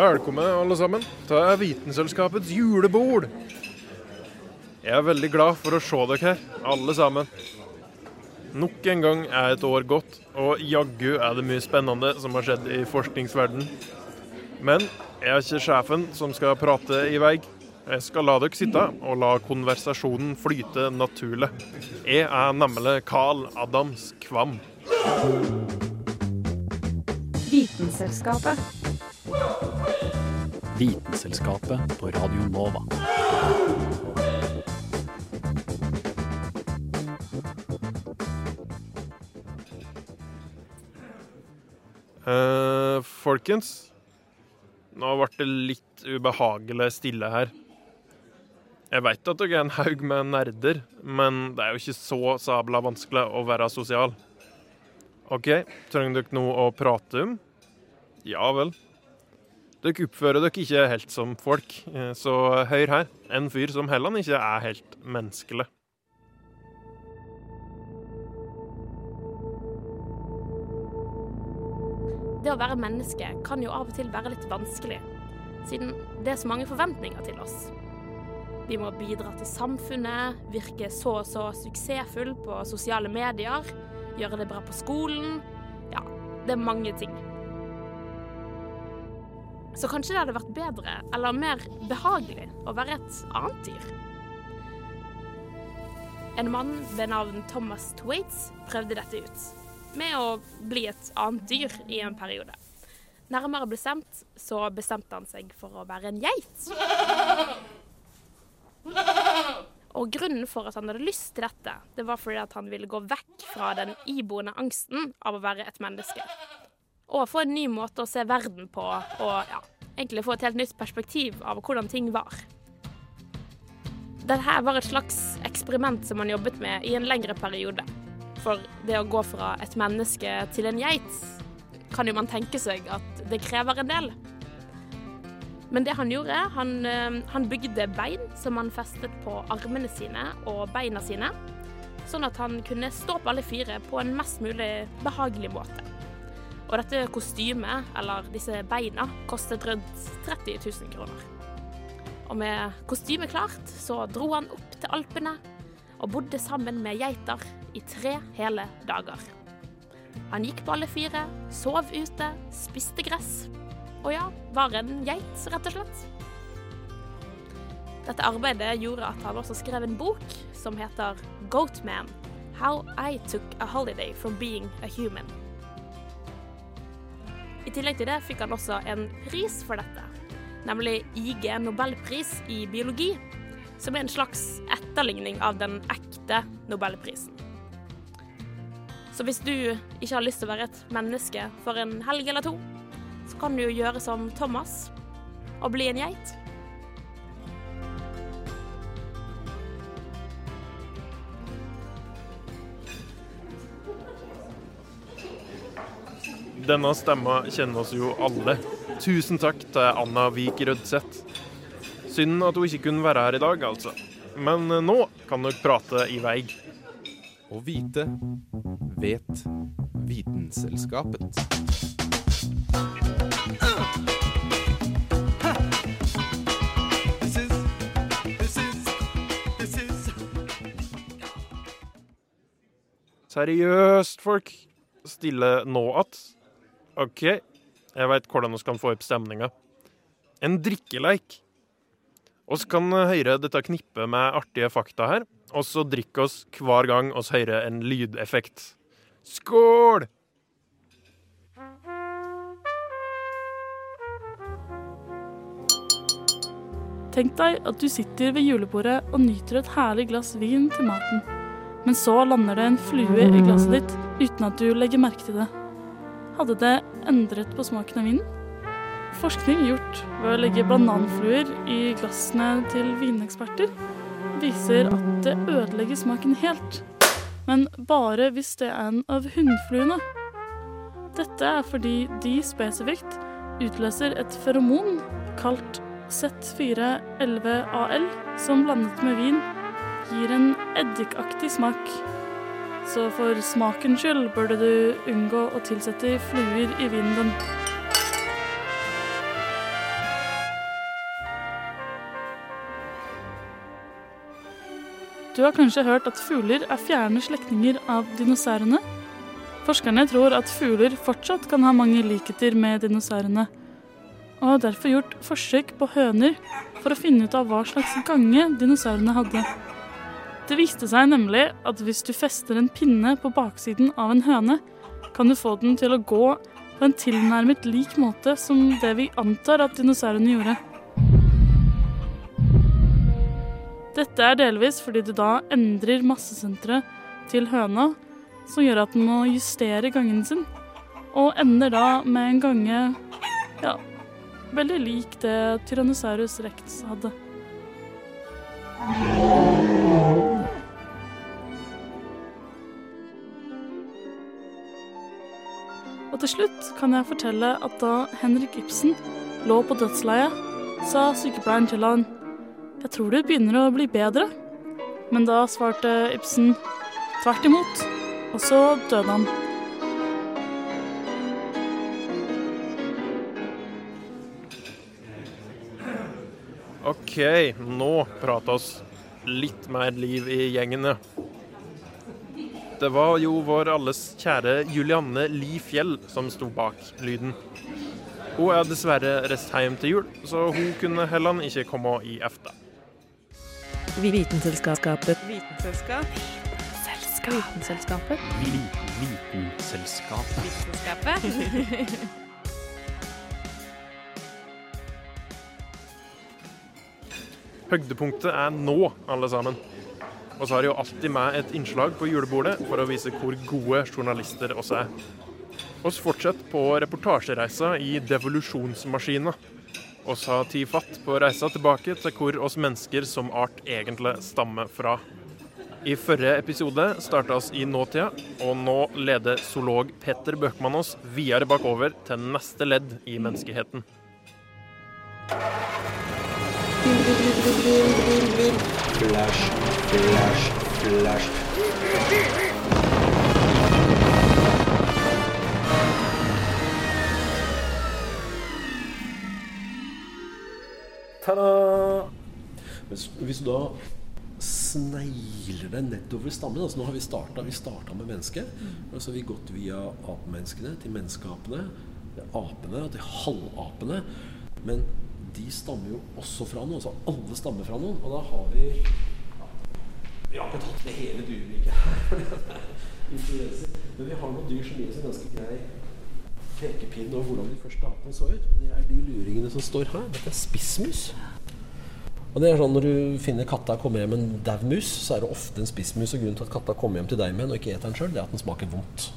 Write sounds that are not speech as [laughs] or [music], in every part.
Velkommen, alle sammen. Det er Vitenselskapets julebord. Jeg er veldig glad for å se dere her, alle sammen. Nok en gang er et år gått, og jaggu er det mye spennende som har skjedd i forskningsverdenen. Men jeg er ikke sjefen som skal prate i vei. Jeg skal la dere sitte og la konversasjonen flyte naturlig. Jeg er nemlig Carl Adams Kvam. Vitenselskapet. Vitenselskapet på Radio Nova. Uh, folkens, nå ble det litt ubehagelig stille her. Jeg veit at dere er en haug med nerder, men det er jo ikke så sabla vanskelig å være sosial. OK, trenger dere noe å prate om? Ja vel. Dere oppfører dere ikke helt som folk, eh, så hør her. En fyr som heller ikke er helt menneskelig. Det å være menneske kan jo av og til være litt vanskelig, siden det er så mange forventninger til oss. Vi må bidra til samfunnet, virke så og så suksessfull på sosiale medier, gjøre det bra på skolen. Ja, det er mange ting. Så kanskje det hadde vært bedre, eller mer behagelig, å være et annet dyr. En mann ved navn Thomas Twaits prøvde dette ut, med å bli et annet dyr i en periode. Nærmere bestemt så bestemte han seg for å være en geit. Og grunnen for at han hadde lyst til dette, det var fordi at han ville gå vekk fra den iboende angsten av å være et menneske. Og få en ny måte å se verden på, og ja, egentlig få et helt nytt perspektiv av hvordan ting var. Dette var et slags eksperiment som han jobbet med i en lengre periode. For det å gå fra et menneske til en geit, kan jo man tenke seg at det krever en del. Men det han gjorde, han, eh, han bygde bein som han festet på armene sine og beina sine, sånn at han kunne stå på alle fire på en mest mulig behagelig måte. Og dette kostymet, eller disse beina, kostet rundt 30 000 kroner. Og med kostymet klart, så dro han opp til Alpene og bodde sammen med geiter i tre hele dager. Han gikk på alle fire, sov ute, spiste gress. Og ja, var en geit, rett og slett. Dette arbeidet gjorde at han også skrev en bok som heter Goatman How I Took a Holiday from Being a Human. I tillegg til det fikk han også en pris for dette, nemlig IG Nobelpris i biologi, som er en slags etterligning av den ekte nobelprisen. Så hvis du ikke har lyst til å være et menneske for en helg eller to, så kan du jo gjøre som Thomas og bli en geit. Denne stemma kjenner oss jo alle. Tusen takk til Anna Vik Rødseth. Synd at hun ikke kunne være her i dag, altså. Men nå kan dere prate i vei. Å vite vet Vitenselskapet. Seriøst, folk. Stille nå att. OK, jeg veit hvordan vi kan få opp stemninga. En drikkeleik. Vi kan høre dette knippet med artige fakta her, og så drikke oss hver gang vi hører en lydeffekt. Skål! Tenk deg at du sitter ved julebordet og nyter et herlig glass vin til maten. Men så lander det en flue i glasset ditt uten at du legger merke til det. Hadde det endret på smaken av vinen? Forskning gjort ved å legge bananfluer i glassene til vineksperter viser at det ødelegger smaken helt. Men bare hvis det er en av hunnfluene. Dette er fordi de spesifikt utløser et feromon kalt Z411AL, som blandet med vin gir en eddikaktig smak. Så for smakens skyld burde du unngå å tilsette fluer i vinen din. Du har kanskje hørt at fugler er fjerne slektninger av dinosaurene? Forskerne tror at fugler fortsatt kan ha mange likheter med dinosaurene, og har derfor gjort forsøk på høner for å finne ut av hva slags gange dinosaurene hadde. Det viste seg nemlig at hvis du fester en pinne på baksiden av en høne, kan du få den til å gå på en tilnærmet lik måte som det vi antar at dinosaurene gjorde. Dette er delvis fordi du da endrer massesenteret til høna, som gjør at den må justere gangen sin, og ender da med en gange ja, veldig lik det Tyrannosaurus rex hadde. Til slutt kan jeg fortelle at da Henrik Ibsen lå på dødsleiet, sa sykepleieren til han jeg tror du begynner å bli bedre. Men da svarte Ibsen tvert imot, og så døde han. OK, nå prater oss litt mer liv i gjengene. Det var jo vår alles kjære Julianne Li Fjell som sto bak lyden. Hun er dessverre reist hjem til jul, så hun kunne heller ikke komme i efta. Vitenselskapet. Vitenselskap. Vitenselskapet. Vitenselskapet. Vitenselskapet. [laughs] Høydepunktet er nå, alle sammen. Og så har jeg jo alltid med et innslag på julebordet for å vise hvor gode journalister oss er. Oss fortsetter på reportasjereisa i devolusjonsmaskina. Oss har tatt fatt på reisa tilbake til hvor oss mennesker som art egentlig stammer fra. I forrige episode starta oss i nåtida, og nå leder zoolog Petter Bøkmann oss videre bakover til neste ledd i menneskeheten. Flash, flash, flash. Ta-da! Hvis, hvis du da snegler deg nedover stammen altså Nå har vi starta vi starta med mennesket. Og så har vi gått via apemenneskene til menneskeapene, apene og til halvapene. Men de stammer jo også fra noen. Så alle stammer fra noen. Og da har vi Vi har ikke tatt med hele dyreriket her. [laughs] det er. Men vi har noen dyr som gir oss en ganske grei pekepinn over hvordan de første apene så ut. Det er de luringene som står her. Dette er spissmus. Og det er sånn Når du finner katta kommer hjem med en daud mus, så er det ofte en spissmus. Og grunnen til at katta kommer hjem til deg med den og ikke eter den sjøl, det er at den smaker vondt.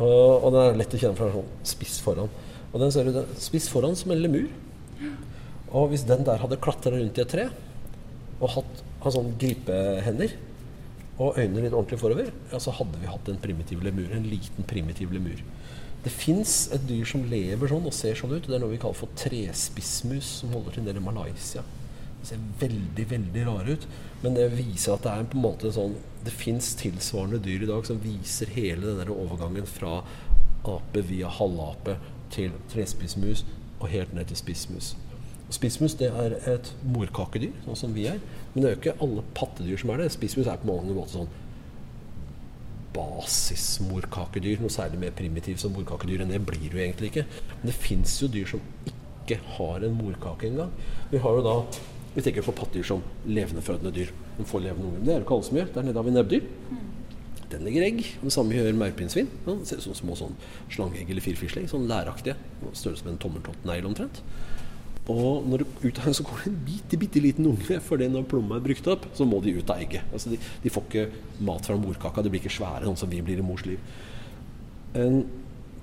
Og, og den er lett å kjenne fra sånn spiss foran. Og den ser den, spiss foran som en lemur. Og hvis den der hadde klatra rundt i et tre og hatt, hatt gripehender og øynene litt ordentlig forover, ja, så hadde vi hatt en primitiv lemur. En liten primitiv lemur. Det fins et dyr som lever sånn og ser sånn ut. Det er noe vi kaller for trespissmus, som holder til nede i Malaysia. Det ser veldig veldig rare ut, men det viser at det er på en måte sånn Det fins tilsvarende dyr i dag som viser hele den der overgangen fra ape via halvape til trespissmus og helt ned til spissmus. Spissmus er et morkakedyr, sånn som vi er. Men det er jo ikke alle pattedyr som er det. Spissmus er på mange måter sånn basismorkakedyr. Noe særlig mer primitivt som morkakedyr enn det blir det jo egentlig ikke. Men det fins jo dyr som ikke har en morkake engang. Vi har jo da vi tenker på pattedyr som levendefødende dyr. De får levende unger. Det er det ikke alle som gjør. Der nede har vi nebbdyr. Den legger egg. Og det samme gjør maurpinnsvin. Ja, det ser ut som små sånn slangeegg eller firfislegg. Sånn læraktige. Størrelse med en tommeltottnegl omtrent. Og når du ut av så går det en bitte, bitte liten unge. For når plomma er brukt opp, så må de ut av egget. Altså de, de får ikke mat fra morkaka. De blir ikke svære, sånn som vi blir i mors liv. En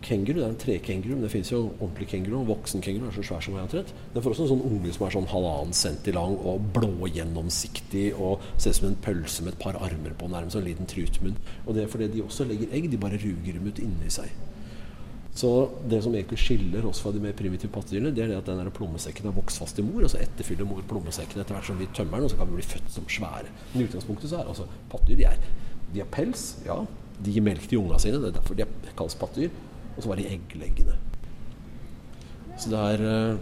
kenguru, det er en trekenguru, men det finnes jo ordentlig kenguru. Voksen kenguru er så svær som jeg omtrent. Den får også en sånn unge som er sånn halvannen centi lang og blå gjennomsiktig og ser ut som en pølse med et par armer på, nærmest en liten trutmunn. Og det er fordi de også legger egg, de bare ruger dem ut inni seg. Så det som egentlig skiller oss fra de mer primitive pattedyrene, det er det at den plommesekken har vokst fast i mor, og så etterfyller mor plommesekken etter hvert som vi tømmer den, og så kan vi bli født som svære. Men i utgangspunktet så er altså pattedyr de, de har pels, ja. De gir melk til unga sine, det er derfor de kalles pattedyr. Og så var de eggleggende. Så det er eh,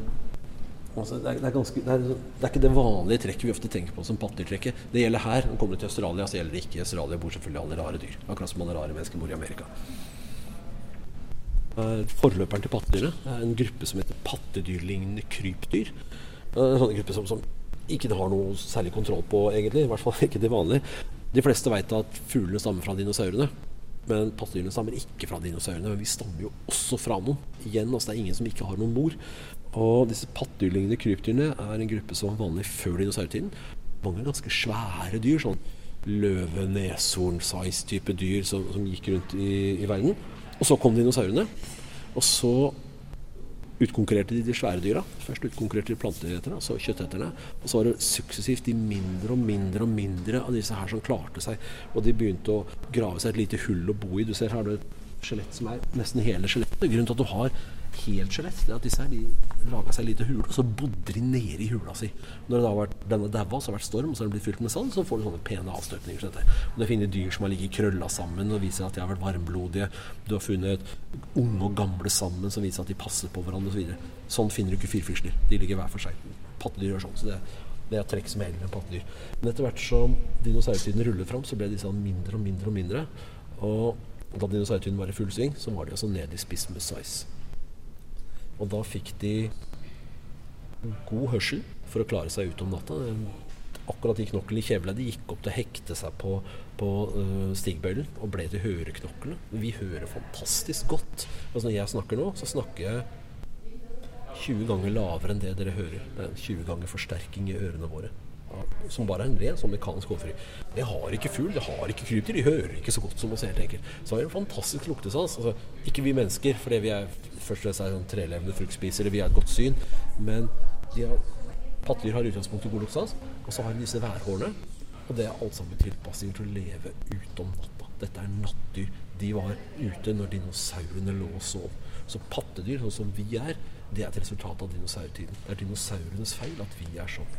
altså det, er, det, er ganske, det, er, det, er, ikke det vanlige trekket vi ofte tenker på som pattedyrtrekket. Det gjelder her. Når kommer du til Australia, så gjelder det ikke. I Australia bor selvfølgelig alle rare dyr. Akkurat som alle rare mennesker bor i Amerika. Forløperen til pattedyret er en gruppe som heter pattedyrlignende krypdyr. En sånn gruppe som, som ikke har noe særlig kontroll på, egentlig. I hvert fall ikke til vanlig. De fleste vet at fuglene stammer fra dinosaurene. Men pattedyrene stammer ikke fra dinosaurene. Men vi stammer jo også fra noen. Igjen, altså det er ingen som ikke har noen mor. Og disse pattedyrlignende krypdyrene er en gruppe som var vanlig før dinosaurtiden. Mange ganske svære dyr. sånn løve, neshorn-size type dyr som, som gikk rundt i, i verden. Og så kom dinosaurene. Og så utkonkurrerte de de svære dyra. Først utkonkurrerte de planteeterne, så kjøtteterne. Og så var det suksessivt de mindre og mindre og mindre av disse her som klarte seg. Og de begynte å grave seg et lite hull å bo i. Du ser her har du et skjelett som er nesten hele skjelettet. Grunnen til at du har helt skjelett, det er at disse her de laga seg lite hule, og så bodde de nede i hula si. Når det da har vært, denne daua, så har det vært storm, og så har den blitt fylt med sand, så får du sånne pene avstøpninger. som dette. Og det finner dyr som har ligget krølla sammen og viser at de har vært varmblodige. Du har funnet unge og gamle sammen som viser at de passer på hverandre osv. Så sånn finner du ikke firfislene. De ligger hver for seg. Pattedyr gjør sånn. så det det er trekk som helger med pattedyr. Men etter hvert som dinosaurtiden ruller fram, så ble sånn mindre og mindre og mindre. Og da dinosaurtiden var i full sving, så var de altså nede i spiss size. Og da fikk de god hørsel for å klare seg ut om natta. Akkurat de knoklene i kjeveleddet gikk opp til å hekte seg på, på uh, stigbøylen og ble til høreknoklene. Vi hører fantastisk godt. Altså Når jeg snakker nå, så snakker jeg 20 ganger lavere enn det dere hører. Det er 20 ganger forsterking i ørene våre. Som bare er en ren sånn mekanisk overføring. Det har ikke fugl, det har ikke krypdyr. De hører ikke så godt som oss helt enkelt. Så har de en fantastisk luktesans. Altså, ikke vi mennesker, fordi vi er først og fremst er sånn trelevende fruktspisere. Vi har et godt syn. Men pattedyr har i utgangspunktet god luktesans. Og så har de disse værhårene. Og det er alt sammen tilpasninger til å leve ute om natta. Dette er nattdyr. De var ute når dinosaurene lå og sov. Så pattedyr, sånn som vi er, det er et resultat av dinosaurtiden. Det er dinosaurenes feil at vi er sånn.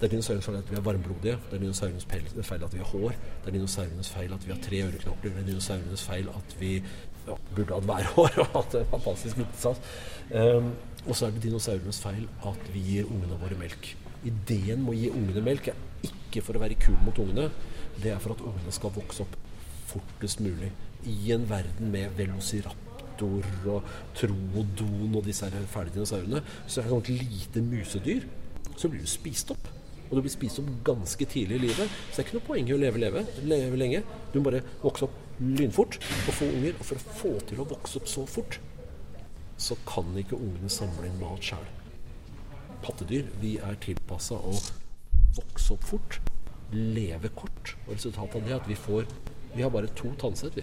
Det er dinosaurenes feil at vi er varmblodige. Det er dinosaurenes feil at vi har hår. Det er dinosaurenes feil at vi har tre øreknokler. Det er dinosaurenes feil at vi ja, burde hatt værhår og hatt en fantastisk luktesans. Um, og så er det dinosaurenes feil at vi gir ungene våre melk. Ideen med å gi ungene melk er ikke for å være kul mot ungene. Det er for at ungene skal vokse opp fortest mulig i en verden med velociraptor og troodon og disse fæle dinosaurene. Så er det et lite musedyr, så blir du spist opp. Og du blir spist opp ganske tidlig i livet. Så det er ikke noe poeng i å leve, leve, leve lenge. Du må bare vokse opp lynfort og få unger. Og for å få til å vokse opp så fort, så kan ikke ungene samle inn mat sjøl. Pattedyr vi er tilpassa å vokse opp fort, leve kort. Og resultatet av det er at vi får Vi har bare to tannsett, vi.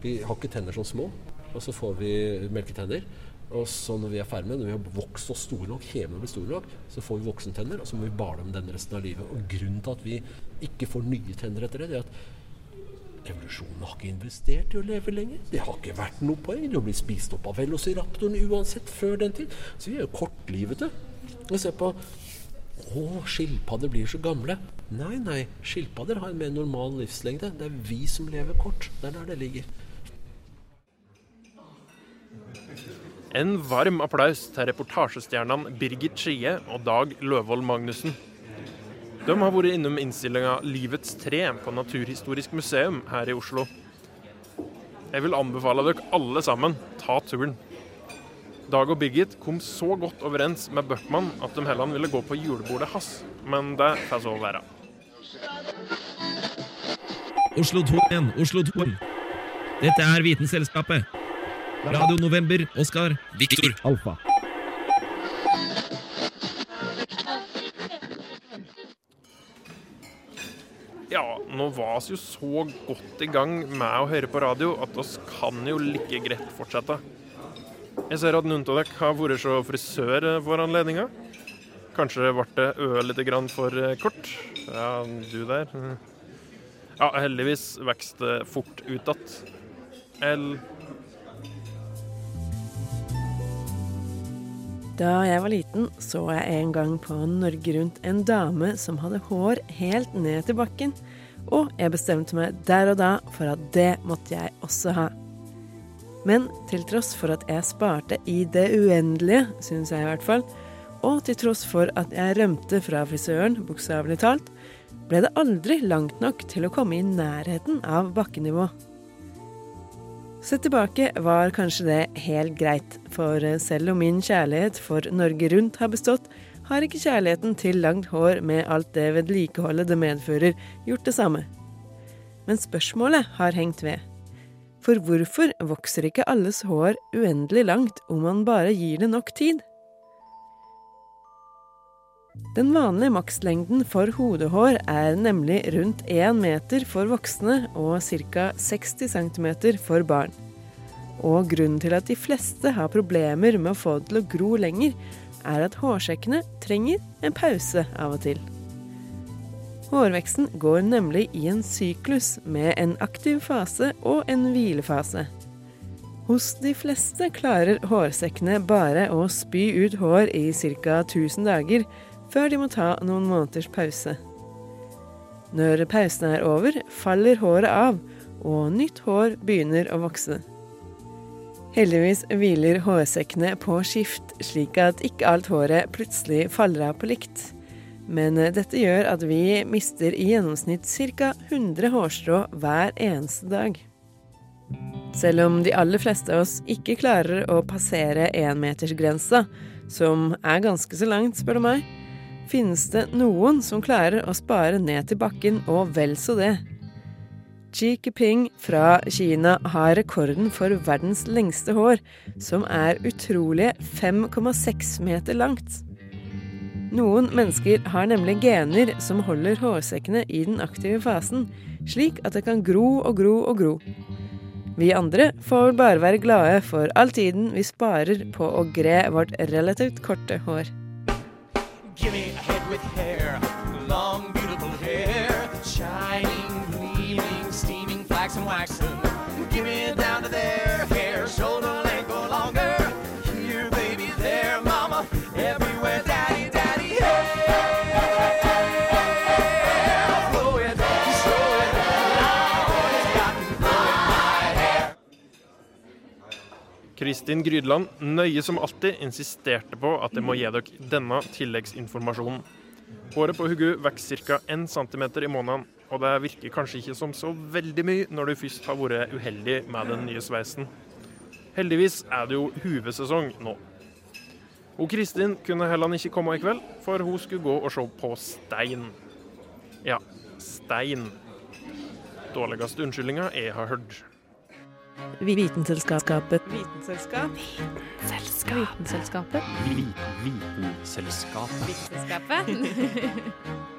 Vi har ikke tenner som små. Og så får vi melketenner. Og så når vi er ferdig med, når vi har vokst oss store nok, kjevene blir store nok, så får vi voksentenner, og så må vi bale med den resten av livet. Og grunnen til at vi ikke får nye tenner etter det, det er at evolusjonen har ikke investert i å leve lenger. Det har ikke vært noe poeng Du å bli spist opp av velociraptoren uansett før den tid. Så vi er jo kortlivete. Og se på å, skilpadder blir så gamle. Nei, nei. Skilpadder har en mer normal livslengde. Det er vi som lever kort. Det er der det ligger. En varm applaus til reportasjestjernene Birgit Skie og Dag Løvold Magnussen. De har vært innom innstillinga 'Livets tre' på Naturhistorisk museum her i Oslo. Jeg vil anbefale dere alle sammen ta turen. Dag og Birgit kom så godt overens med Bøckmann at de heller ville gå på julebordet hans, men det får så være. Oslo 2 igjen, Oslo 2. Dette er Vitenselskapet. Radio November, Oskar, Viktor. Alfa. Ja, nå var vi jo så godt i gang med å høre på radio at oss kan jo like greit fortsette. Jeg ser at noen av dere har vært så frisør for anledninga. Kanskje ble det øret litt grann for kort. Ja, du der. Ja, heldigvis vokste det fort ut igjen. Eller Da jeg var liten, så jeg en gang på Norge Rundt en dame som hadde hår helt ned til bakken, og jeg bestemte meg der og da for at det måtte jeg også ha. Men til tross for at jeg sparte i det uendelige, syns jeg i hvert fall, og til tross for at jeg rømte fra frisøren, bokstavelig talt, ble det aldri langt nok til å komme i nærheten av bakkenivå. Sett tilbake var kanskje det helt greit, for selv om min kjærlighet for Norge Rundt har bestått, har ikke kjærligheten til langt hår med alt det vedlikeholdet det medfører, gjort det samme. Men spørsmålet har hengt ved. For hvorfor vokser ikke alles hår uendelig langt om man bare gir det nok tid? Den vanlige makslengden for hodehår er nemlig rundt 1 meter for voksne og ca. 60 cm for barn. Og grunnen til at de fleste har problemer med å få det til å gro lenger, er at hårsekkene trenger en pause av og til. Hårveksten går nemlig i en syklus med en aktiv fase og en hvilefase. Hos de fleste klarer hårsekkene bare å spy ut hår i ca. 1000 dager, før de må ta noen måneders pause. Når pausen er over, faller håret av, og nytt hår begynner å vokse. Heldigvis hviler hårsekkene på skift, slik at ikke alt håret plutselig faller av på likt. Men dette gjør at vi mister i gjennomsnitt ca. 100 hårstrå hver eneste dag. Selv om de aller fleste av oss ikke klarer å passere énmetersgrensa, som er ganske så langt, spør du meg, finnes det noen som klarer å spare ned til bakken, og vel så det. Xi Jinping fra Kina har rekorden for verdens lengste hår, som er utrolige 5,6 meter langt. Noen mennesker har nemlig gener som holder hårsekkene i den aktive fasen, slik at det kan gro og gro og gro. Vi andre får bare være glade for all tiden vi sparer på å gre vårt relativt korte hår. Give me a head with hair, long, beautiful hair, shining, gleaming, steaming, flaxen, waxen. Give me down Kristin Grydland, nøye som alltid, insisterte på at jeg må gi dere denne tilleggsinformasjonen. Håret på Hugu vokser ca. 1 cm i måneden, og det virker kanskje ikke som så veldig mye når du først har vært uheldig med den nye sveisen. Heldigvis er det jo huvesesong nå. Og Kristin kunne heller ikke komme i kveld, for hun skulle gå og se på stein. Ja, stein. Dårligste unnskyldninga jeg har hørt. Vitenselskapet. Vitenselskap. Vitenselskapet. Vitenselskapet. Vitenselskapet. [laughs]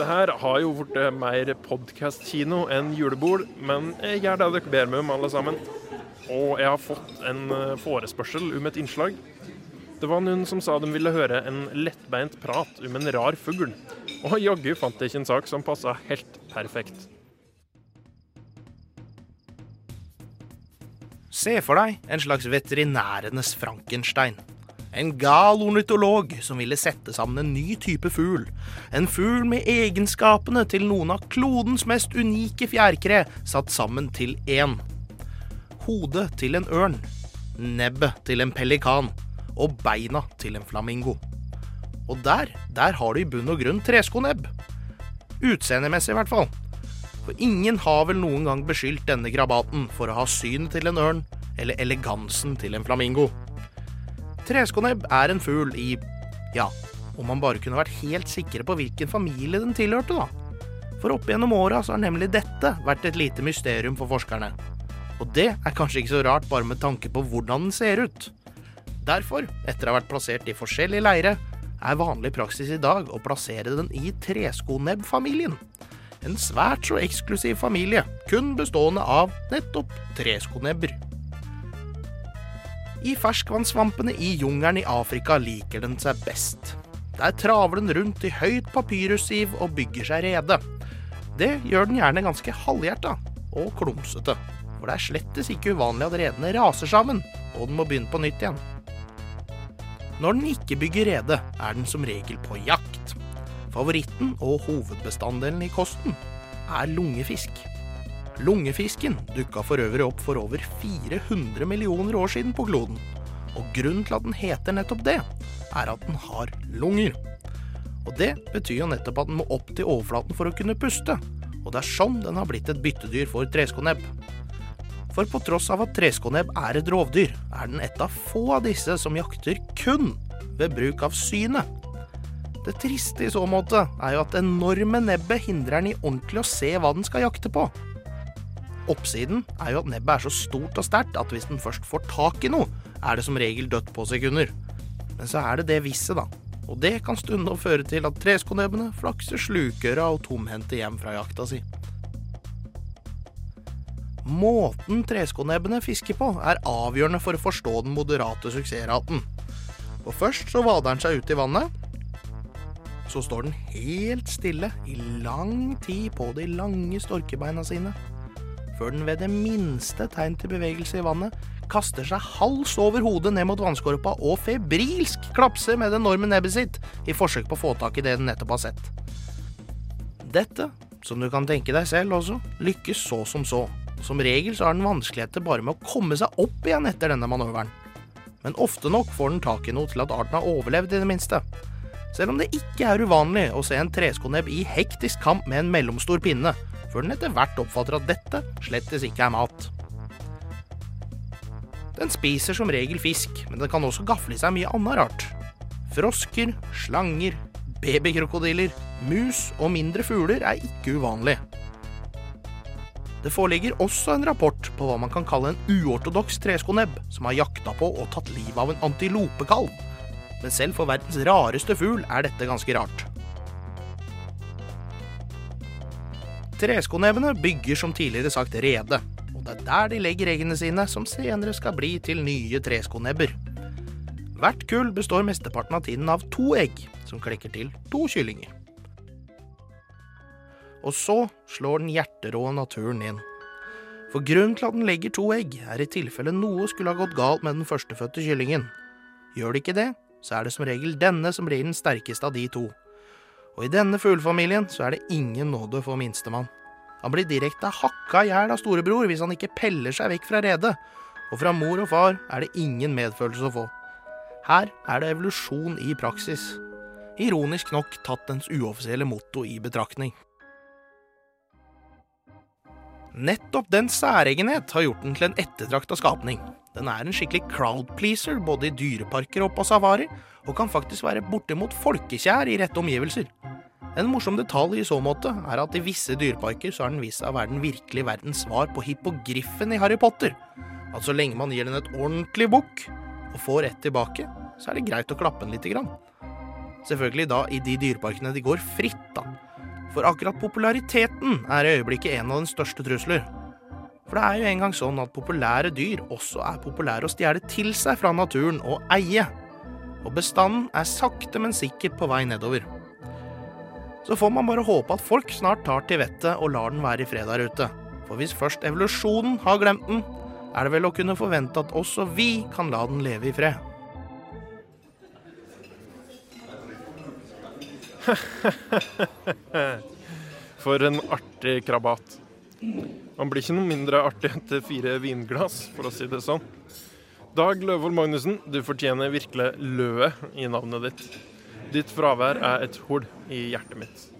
Det her har jo blitt mer podkast-kino enn julebord, men jeg gjør det dere ber meg om, alle sammen. Og jeg har fått en eh, forespørsel om et innslag. Det var noen som sa de ville høre en lettbeint prat om en rar fugl. Og jaggu fant jeg ikke en sak som passa helt perfekt. Se for deg en slags veterinærenes Frankenstein. En gal ornitolog som ville sette sammen en ny type fugl. En fugl med egenskapene til noen av klodens mest unike fjærkre satt sammen til én. Hodet til en ørn, nebbet til en pelikan og beina til en flamingo. Og der, der har du i bunn og grunn treskonebb. Utseendemessig i hvert fall. For ingen har vel noen gang beskyldt denne krabaten for å ha synet til en ørn eller elegansen til en flamingo. Treskonebb er en fugl i ja, om man bare kunne vært helt sikre på hvilken familie den tilhørte, da. For opp gjennom åra så har nemlig dette vært et lite mysterium for forskerne. Og det er kanskje ikke så rart bare med tanke på hvordan den ser ut. Derfor, etter å ha vært plassert i forskjellige leire, er vanlig praksis i dag å plassere den i treskonebbfamilien. En svært så eksklusiv familie, kun bestående av nettopp treskonebber. I ferskvannssvampene i jungelen i Afrika liker den seg best. Der traver den rundt i høyt papyrussiv og bygger seg rede. Det gjør den gjerne ganske halvhjerta og klumsete, for det er slettes ikke uvanlig at redene raser sammen, og den må begynne på nytt igjen. Når den ikke bygger rede, er den som regel på jakt. Favoritten og hovedbestanddelen i kosten er lungefisk. Lungefisken dukka for øvrig opp for over 400 millioner år siden på kloden. Og grunnen til at den heter nettopp det, er at den har lunger. Og det betyr jo nettopp at den må opp til overflaten for å kunne puste. Og det er sånn den har blitt et byttedyr for treskonebb. For på tross av at treskonebb er et rovdyr, er den et av få av disse som jakter kun ved bruk av synet. Det triste i så måte er jo at det enorme nebbet hindrer den i ordentlig å se hva den skal jakte på. Oppsiden er jo at nebbet er så stort og sterkt at hvis den først får tak i noe, er det som regel dødt på sekunder. Men så er det det visse, da. Og det kan stundom føre til at treskonebbene flakser slukøra og tomhendte hjem fra jakta si. Måten treskonebbene fisker på, er avgjørende for å forstå den moderate suksessraten. For først så vader den seg ut i vannet. Så står den helt stille i lang tid på de lange storkebeina sine. Før den ved det minste tegn til bevegelse i vannet kaster seg hals over hodet ned mot vannskorpa og febrilsk klapser med det enorme nebbet sitt i forsøk på å få tak i det den nettopp har sett. Dette, som du kan tenke deg selv også, lykkes så som så. Som regel så har den vanskeligheter bare med å komme seg opp igjen etter denne manøveren. Men ofte nok får den tak i noe til at arten har overlevd, i det minste. Selv om det ikke er uvanlig å se en treskonebb i hektisk kamp med en mellomstor pinne, før den etter hvert oppfatter at dette slettes ikke er mat. Den spiser som regel fisk, men den kan også gafle i seg mye annet rart. Frosker, slanger, babykrokodiller, mus og mindre fugler er ikke uvanlig. Det foreligger også en rapport på hva man kan kalle en uortodoks treskonebb, som har jakta på og tatt livet av en antilopekalv. Men selv for verdens rareste fugl er dette ganske rart. Treskonebbene bygger som tidligere sagt rede, og det er der de legger eggene sine, som senere skal bli til nye treskonebber. Hvert kull består mesteparten av tiden av to egg, som klekker til to kyllinger. Og så slår den hjerterå naturen inn. For grunnen til at den legger to egg, er i tilfelle noe skulle ha gått galt med den førstefødte kyllingen. Gjør det ikke det, så er det som regel denne som blir den sterkeste av de to. Og i denne fuglefamilien så er det ingen nåde for minstemann. Han blir direkte hakka i hjel av storebror hvis han ikke peller seg vekk fra redet, og fra mor og far er det ingen medfølelse å få. Her er det evolusjon i praksis. Ironisk nok tatt dens uoffisielle motto i betraktning. Nettopp den særegenhet har gjort den til en ettertrakta skapning. Den er en skikkelig crowd pleaser både i dyreparker og på safari, og kan faktisk være bortimot folkekjær i rette omgivelser. En morsom detalj i så måte er at i visse dyreparker så har den vist seg å være den virkelige verdens svar på hippogriffen i Harry Potter. At så lenge man gir den et ordentlig bukk og får ett tilbake, så er det greit å klappe den lite grann. Selvfølgelig da i de dyreparkene de går fritt, da. For akkurat populariteten er i øyeblikket en av den største trusler. For det er jo engang sånn at populære dyr også er populære å stjele til seg fra naturen og eie. Og bestanden er sakte, men sikkert på vei nedover. Så får man bare håpe at folk snart tar til vettet og lar den være i fred der ute. For hvis først evolusjonen har glemt den, er det vel å kunne forvente at også vi kan la den leve i fred. [laughs] For en artig krabat. Man blir ikke noe mindre artig etter fire vinglass, for å si det sånn. Dag Løvold Magnussen, du fortjener virkelig løet i navnet ditt. Ditt fravær er et hull i hjertet mitt.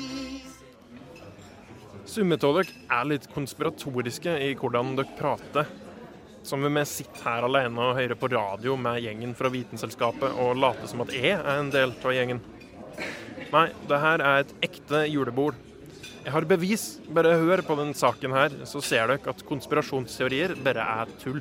Summe av dere er litt konspiratoriske i hvordan dere prater. Som om vi sitter her alene og hører på radio med gjengen fra Vitenselskapet og later som at jeg er en del av gjengen. Nei, det her er et ekte julebord. Jeg har bevis. Bare hør på den saken her, så ser dere at konspirasjonsteorier bare er tull.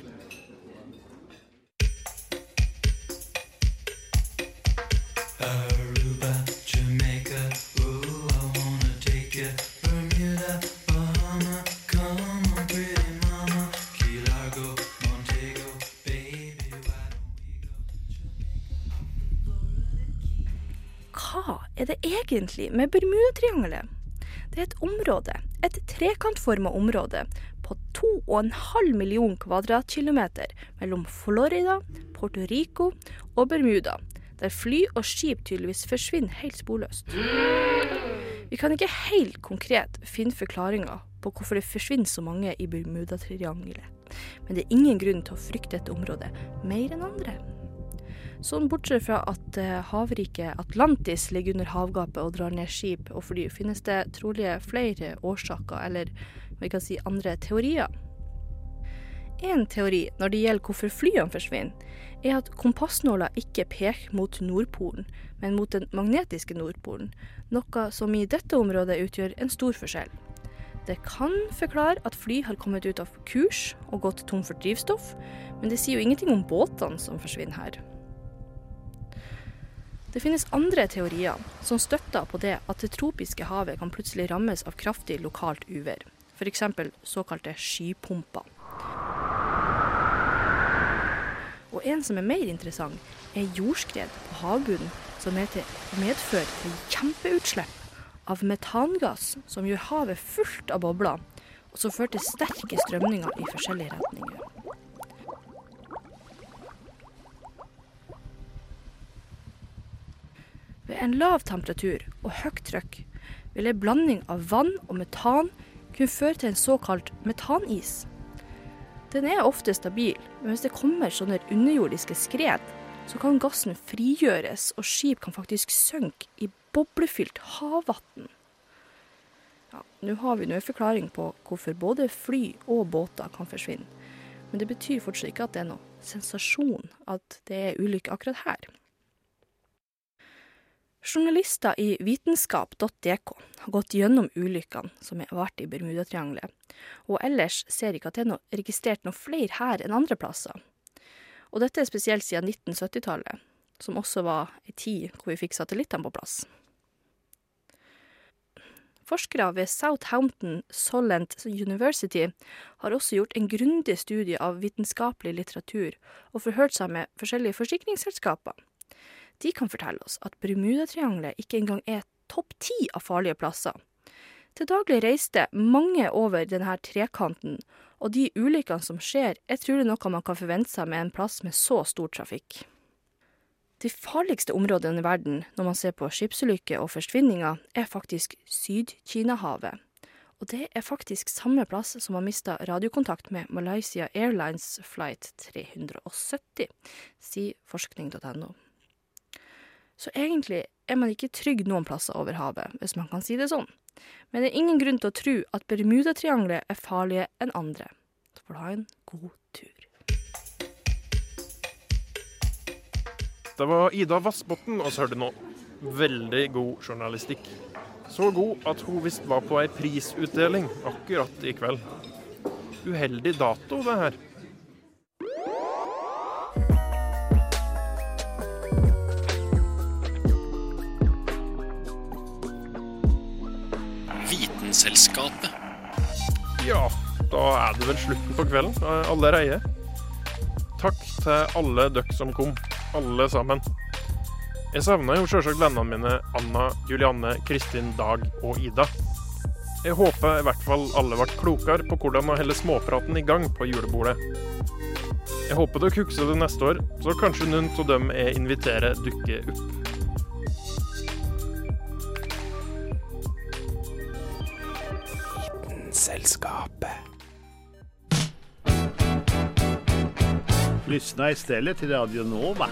Egentlig med Bermudatriangelet? Det er et område, et trekantforma område på 2,5 million kvadratkilometer mellom Florida, Puerto Rico og Bermuda, der fly og skip tydeligvis forsvinner helt sporløst. Vi kan ikke helt konkret finne forklaringer på hvorfor det forsvinner så mange i Bermudatriangelet, men det er ingen grunn til å frykte dette området mer enn andre. Sånn bortsett fra at eh, havriket Atlantis ligger under havgapet og drar ned skip og fly, finnes det trolig flere årsaker, eller vi kan si andre teorier. En teori når det gjelder hvorfor flyene forsvinner, er at kompassnåla ikke peker mot Nordpolen, men mot den magnetiske Nordpolen, noe som i dette området utgjør en stor forskjell. Det kan forklare at fly har kommet ut av kurs og gått tom for drivstoff, men det sier jo ingenting om båtene som forsvinner her. Det finnes andre teorier som støtter på det at det tropiske havet kan plutselig rammes av kraftig lokalt uvær, f.eks. såkalte skypumper. Og en som er mer interessant, er jordskred på havbunnen som er medfører til kjempeutslipp av metangass som gjør havet fullt av bobler, og som fører til sterke strømninger i forskjellige retninger. Ved en lav temperatur og høyt trykk vil en blanding av vann og metan kunne føre til en såkalt metanis. Den er ofte stabil, men hvis det kommer sånne underjordiske skred, så kan gassen frigjøres, og skip kan faktisk synke i boblefylt havvann. Ja, nå har vi nå en forklaring på hvorfor både fly og båter kan forsvinne, men det betyr fortsatt ikke at det er noe sensasjon at det er ulykke akkurat her. Journalister i vitenskap.dk har gått gjennom ulykkene som har vært i Bermudatriangelet, og ellers ser ikke at det er noe, registrert noe flere her enn andre plasser. Og dette er spesielt siden 1970-tallet, som også var ei tid hvor vi fikk satellittene på plass. Forskere ved Southampton Solent University har også gjort en grundig studie av vitenskapelig litteratur og forhørt seg med forskjellige forsikringsselskaper. De kan fortelle oss at Bermudatriangelet ikke engang er topp ti av farlige plasser. Til daglig reiste mange over denne trekanten, og de ulykkene som skjer, er trolig noe man kan forvente seg med en plass med så stor trafikk. De farligste områdene i verden når man ser på skipsulykker og forsvinninger, er faktisk Syd-Kina-havet. Og det er faktisk samme plass som har mista radiokontakt med Malaysia Airlines flight 370, sier forskning.no. Så egentlig er man ikke trygg noen plasser over havet, hvis man kan si det sånn. Men det er ingen grunn til å tro at Bermudatriangelet er farligere enn andre. Så får du ha en god tur. Det var Ida Vassbotn oss hørte nå. Veldig god journalistikk. Så god at hun visst var på ei prisutdeling akkurat i kveld. Uheldig dato, det her. Vitenselskapet. Ja, da er det vel slutten på kvelden eh, allerede. Takk til alle dere som kom, alle sammen. Jeg savna jo sjølsagt vennene mine Anna, Julianne, Kristin, Dag og Ida. Jeg håper i hvert fall alle ble klokere på hvordan å holde småpraten i gang på julebordet. Jeg håper dere husker det neste år, så kanskje noen av dem jeg inviterer, dukker opp. Lyssna istället till Radio Nova.